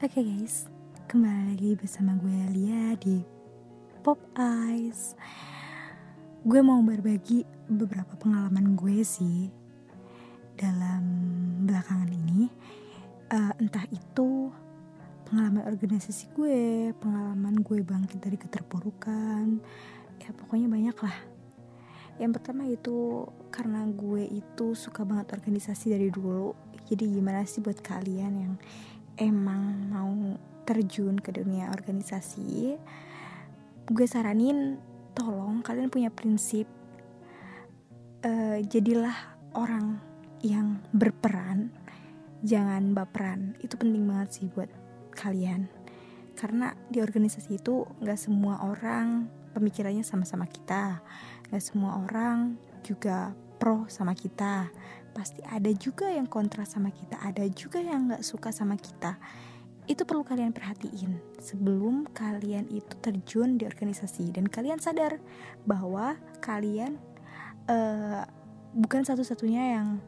Oke okay guys, kembali lagi bersama gue Lia di Pop Eyes. Gue mau berbagi beberapa pengalaman gue sih dalam belakangan ini. Uh, entah itu pengalaman organisasi gue, pengalaman gue bangkit dari keterpurukan, ya pokoknya banyak lah. Yang pertama itu karena gue itu suka banget organisasi dari dulu. Jadi gimana sih buat kalian yang emang mau terjun ke dunia organisasi gue saranin tolong kalian punya prinsip uh, jadilah orang yang berperan jangan baperan. Itu penting banget sih buat kalian. Karena di organisasi itu nggak semua orang pemikirannya sama-sama kita nggak semua orang juga pro sama kita pasti ada juga yang kontra sama kita ada juga yang nggak suka sama kita. Itu perlu kalian perhatiin sebelum kalian itu terjun di organisasi. Dan kalian sadar bahwa kalian uh, bukan satu-satunya yang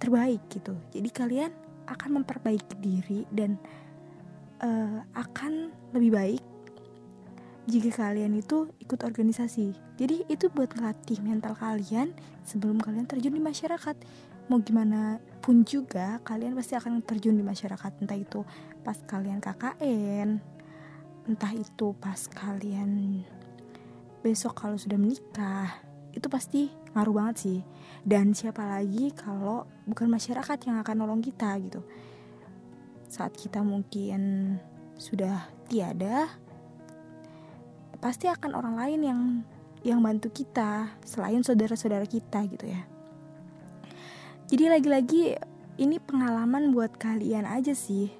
terbaik gitu. Jadi kalian akan memperbaiki diri dan uh, akan lebih baik jika kalian itu ikut organisasi. Jadi itu buat ngelatih mental kalian sebelum kalian terjun di masyarakat. Mau gimana pun juga kalian pasti akan terjun di masyarakat entah itu pas kalian KKN, entah itu pas kalian besok kalau sudah menikah. Itu pasti ngaruh banget sih. Dan siapa lagi kalau bukan masyarakat yang akan nolong kita gitu. Saat kita mungkin sudah tiada, pasti akan orang lain yang yang bantu kita selain saudara-saudara kita gitu ya. Jadi lagi-lagi ini pengalaman buat kalian aja sih,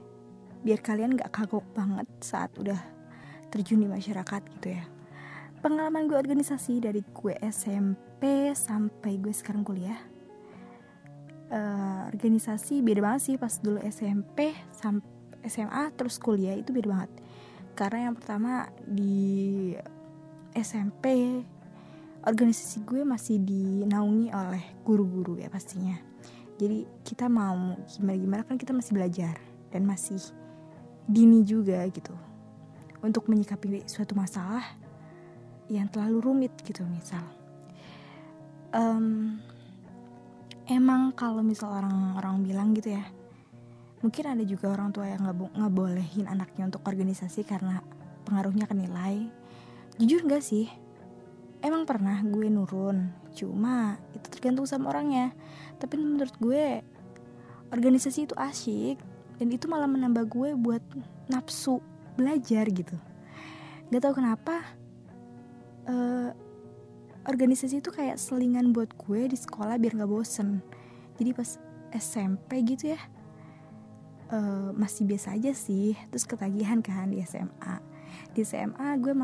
biar kalian gak kagok banget saat udah terjun di masyarakat gitu ya. Pengalaman gue organisasi dari gue SMP sampai gue sekarang kuliah. Uh, organisasi beda banget sih pas dulu SMP sampai SMA terus kuliah itu beda banget karena yang pertama di SMP organisasi gue masih dinaungi oleh guru-guru ya pastinya. Jadi kita mau gimana-gimana kan kita masih belajar dan masih dini juga gitu. Untuk menyikapi suatu masalah yang terlalu rumit gitu misal. Um, emang kalau misal orang-orang bilang gitu ya mungkin ada juga orang tua yang nggak ngebolehin anaknya untuk organisasi karena pengaruhnya ke nilai. Jujur gak sih? Emang pernah gue nurun cuma itu tergantung sama orangnya. Tapi menurut gue organisasi itu asyik dan itu malah menambah gue buat nafsu belajar gitu. Gak tau kenapa uh, organisasi itu kayak selingan buat gue di sekolah biar gak bosen. Jadi pas SMP gitu ya uh, masih biasa aja sih. Terus ketagihan kan di SMA di SMA gue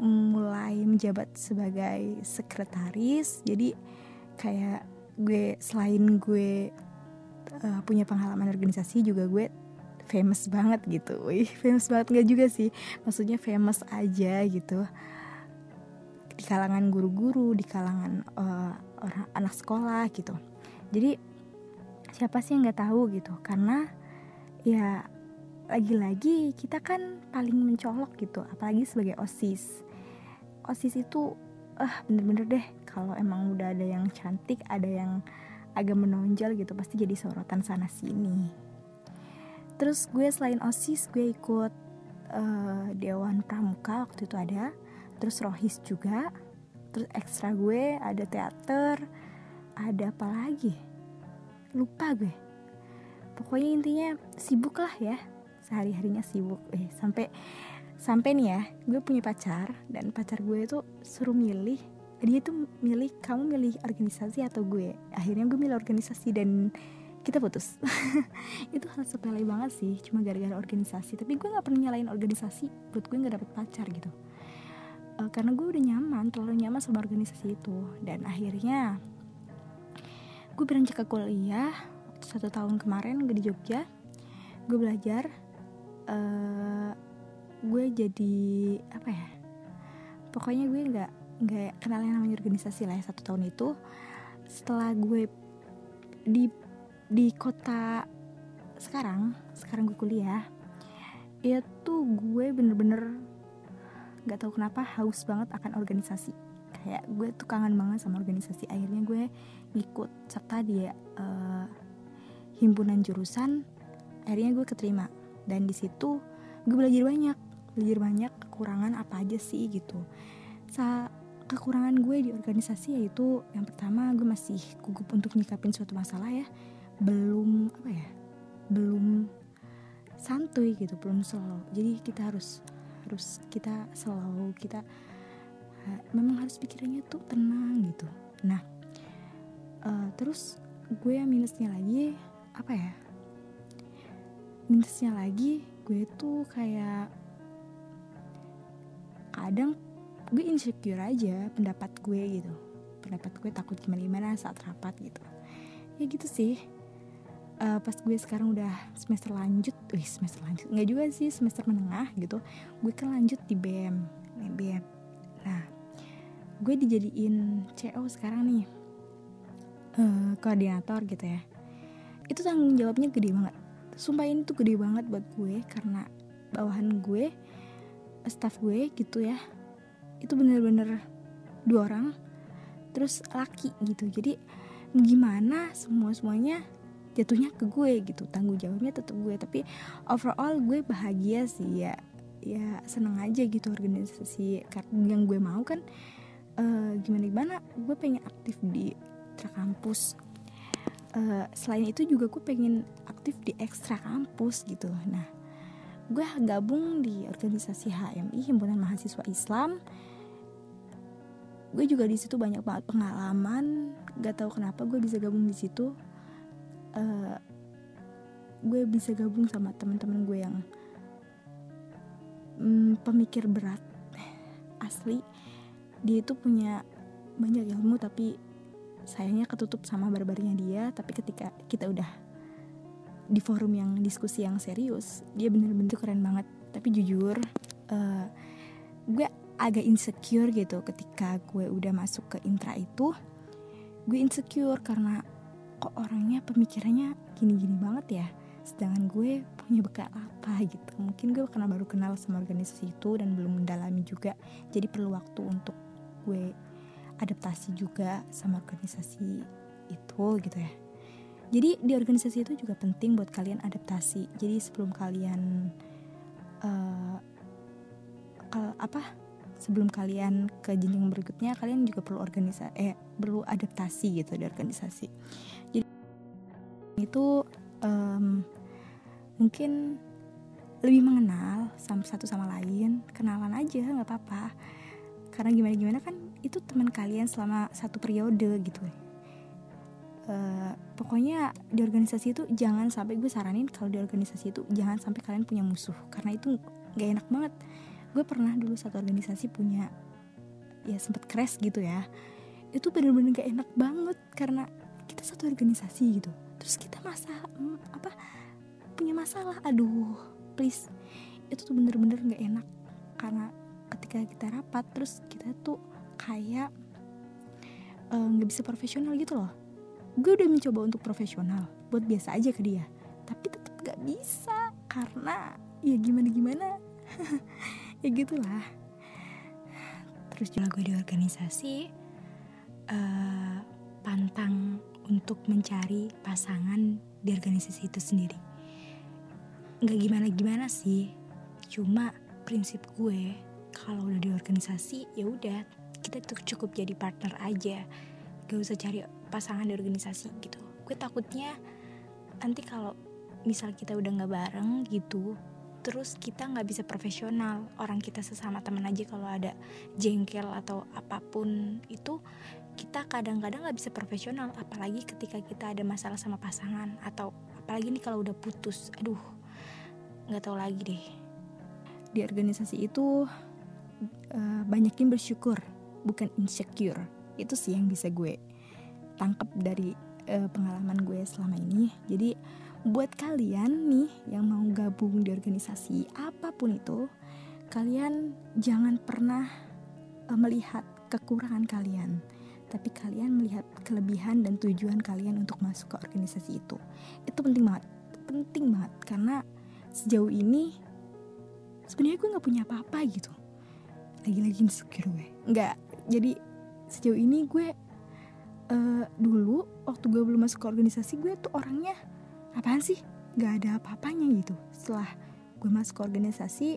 mulai menjabat sebagai sekretaris. Jadi kayak gue selain gue uh, punya pengalaman organisasi juga gue famous banget gitu. Wih, famous banget. Nggak juga sih. Maksudnya famous aja gitu. Di kalangan guru-guru di kalangan uh, orang anak sekolah gitu. Jadi siapa sih yang nggak tahu gitu? Karena ya lagi-lagi kita kan paling mencolok gitu apalagi sebagai osis. Osis itu ah bener-bener deh kalau emang udah ada yang cantik ada yang agak menonjol gitu pasti jadi sorotan sana sini terus gue selain osis gue ikut uh, dewan pramuka waktu itu ada terus rohis juga terus ekstra gue ada teater ada apa lagi? Lupa gue pokoknya intinya sibuk lah ya. Sehari harinya sibuk. Eh sampai sampai nih ya gue punya pacar dan pacar gue itu suruh milih dia tuh milih kamu milih organisasi atau gue? Akhirnya gue milih organisasi dan kita putus. Itu hal sepele banget sih cuma gara-gara organisasi. Tapi gue nggak pernah nyalain organisasi buat gue nggak dapet pacar gitu. Uh, karena gue udah nyaman terlalu nyaman sama organisasi itu. Dan akhirnya gue beranjak ke kuliah satu tahun kemarin gue di Jogja gue belajar uh, gue jadi apa ya pokoknya gue nggak nggak kenal yang namanya organisasi lah ya satu tahun itu. Setelah gue di di kota sekarang sekarang gue kuliah itu gue bener-bener gak tahu kenapa haus banget akan organisasi. Kayak gue tuh kangen banget sama organisasi. Akhirnya gue ikut serta di uh, himpunan jurusan akhirnya gue keterima. Dan di situ gue belajar banyak. Belajar banyak kekurangan apa aja sih gitu. Sa kekurangan gue di organisasi yaitu yang pertama gue masih gugup untuk nyikapin suatu masalah ya. Belum apa ya belum santuy gitu belum slow. Jadi kita harus harus kita slow kita uh, memang harus pikirannya tuh tenang gitu. Nah uh, terus gue minusnya lagi apa ya? Minusnya lagi gue tuh kayak kadang gue insecure aja pendapat gue gitu. Pendapat gue takut gimana gimana saat rapat gitu. Ya gitu sih. Uh, pas gue sekarang udah semester lanjut, wih semester lanjut. Nggak juga sih semester menengah gitu, gue kan lanjut di BM, BM. Nah, gue dijadiin CO sekarang nih, uh, koordinator gitu ya. Itu tanggung jawabnya gede banget. Sumpah ini tuh gede banget buat gue karena bawahan gue, staff gue gitu ya, itu bener-bener dua orang, terus laki gitu. Jadi gimana semua semuanya jatuhnya ke gue gitu tanggung jawabnya tetap gue tapi overall gue bahagia sih ya ya seneng aja gitu organisasi yang gue mau kan uh, gimana gimana gue pengen aktif di kampus uh, selain itu juga gue pengen aktif di ekstra kampus gitu nah gue gabung di organisasi HMI himpunan mahasiswa Islam. Gue juga di situ banyak banget pengalaman. Gak tahu kenapa gue bisa gabung di situ. Uh, gue bisa gabung sama teman-teman gue yang um, pemikir berat asli. Dia itu punya banyak ilmu tapi sayangnya ketutup sama barbarnya dia tapi ketika kita udah di forum yang diskusi yang serius dia bener-bener keren banget. Tapi jujur uh, gue agak insecure gitu ketika gue udah masuk ke intra itu. Gue insecure karena kok orangnya pemikirannya gini-gini banget ya? Sedangkan gue punya bekal apa gitu? Mungkin gue karena baru kenal sama organisasi itu dan belum mendalami juga. Jadi perlu waktu untuk gue adaptasi juga sama organisasi itu gitu ya. Jadi di organisasi itu juga penting buat kalian adaptasi. Jadi sebelum kalian uh, apa sebelum kalian ke jenjang berikutnya kalian juga perlu organisasi eh perlu adaptasi gitu di organisasi. Itu um, mungkin lebih mengenal satu sama lain kenalan aja nggak apa-apa karena gimana gimana kan itu teman kalian selama satu periode gitu. Uh, pokoknya di organisasi itu jangan sampai gue saranin kalau di organisasi itu jangan sampai kalian punya musuh karena itu nggak enak banget. Gue pernah dulu satu organisasi punya ya sempet crash gitu ya. Itu bener-bener gak enak banget karena kita satu organisasi gitu. Terus kita masa hmm, apa punya masalah. Aduh please. Itu tuh bener-bener nggak enak karena ketika kita rapat terus kita tuh kayak eh, nggak uh, bisa profesional gitu loh. Gue udah mencoba untuk profesional buat biasa aja ke dia. Tapi tetap nggak bisa karena ya gimana gimana. Ya gitulah. Terus juga gue di organisasi uh, pantang untuk mencari pasangan di organisasi itu sendiri. Nggak gimana-gimana sih, cuma prinsip gue kalau udah di organisasi ya udah kita tuh cukup jadi partner aja, gak usah cari pasangan di organisasi gitu. Gue takutnya nanti kalau misal kita udah nggak bareng gitu, terus kita nggak bisa profesional. Orang kita sesama teman aja kalau ada jengkel atau apa pun itu kita kadang-kadang nggak bisa profesional. Apalagi ketika kita ada masalah sama pasangan atau apalagi nih kalau udah putus. Aduh nggak tahu lagi deh. Di organisasi itu uh, banyakin bersyukur bukan insecure. Itu sih yang bisa gue tangkap dari uh, pengalaman gue selama ini. Jadi buat kalian nih yang mau gabung di organisasi apa pun itu kalian jangan pernah uh, melihat kekurangan kalian tapi kalian melihat kelebihan dan tujuan kalian untuk masuk ke organisasi itu. Itu penting banget penting banget. Karena sejauh ini sebenarnya gue nggak punya apa-apa gitu lagi-lagi insecure gue. Nggak jadi sejauh ini gue uh, dulu waktu gue belum masuk ke organisasi gue tuh orangnya apaan sih? Nggak ada apa-apanya gitu. Setelah gue masuk ke organisasi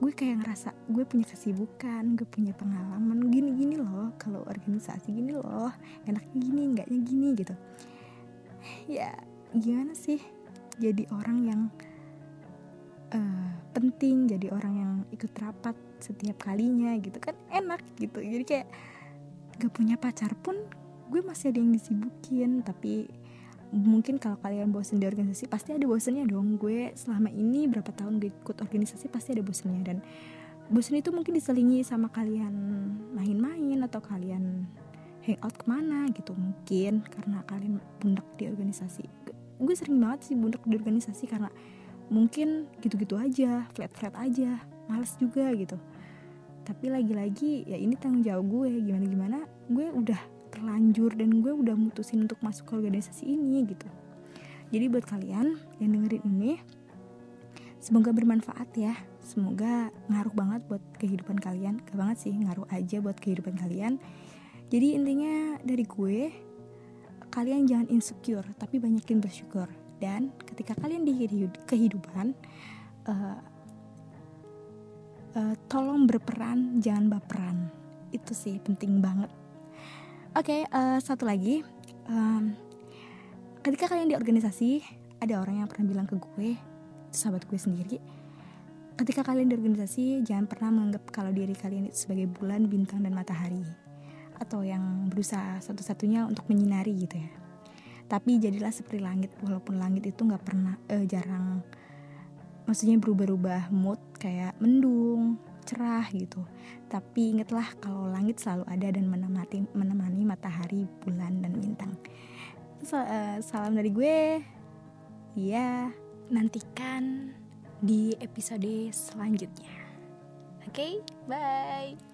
gue kayak ngerasa gue punya kesibukan gue punya pengalaman gini-gini loh kalau organisasi gini loh enaknya gini enggaknya gini gitu. Ya gimana sih? Jadi orang yang penting jadi orang yang ikut rapat setiap kalinya gitu kan enak gitu. Jadi kayak gak punya pacar pun gue masih ada yang disibukin tapi mungkin kalau kalian bosen di organisasi pasti ada bosennya dong. Gue selama ini berapa tahun gue ikut organisasi pasti ada bosennya dan bosen itu mungkin diselingi sama kalian main-main atau kalian hangout ke mana gitu. Mungkin karena kalian bundak di organisasi. Gue sering banget sih bundak di organisasi karena mungkin gitu-gitu aja flat-flat aja males juga gitu. Tapi lagi-lagi ya ini tanggung jawab gue gimana-gimana gue udah terlanjur dan gue udah mutusin untuk masuk ke organisasi ini gitu. Jadi buat kalian yang dengerin ini semoga bermanfaat ya. Semoga ngaruh banget buat kehidupan kalian. Gak banget sih ngaruh aja buat kehidupan kalian. Jadi intinya dari gue kalian jangan insecure tapi banyakin bersyukur dan ketika kalian di kehidupan uh, uh, tolong berperan jangan baperan itu sih penting banget Oke, okay, uh, eh, satu lagi. Um, ketika kalian di organisasi, ada orang yang pernah bilang ke gue, sahabat gue sendiri, ketika kalian di organisasi, jangan pernah menganggap kalau diri kalian itu sebagai bulan, bintang, dan matahari. Atau yang berusaha satu-satunya untuk menyinari gitu ya. Tapi jadilah seperti langit, walaupun langit itu nggak pernah, uh, jarang, maksudnya berubah-ubah mood, kayak mendung, cerah gitu. Tapi ingatlah kalau langit selalu ada dan menemani, menemani matahari, bulan, dan bintang. Eh, salam dari gue. Ya, nantikan di episode selanjutnya. Oke, okay? bye.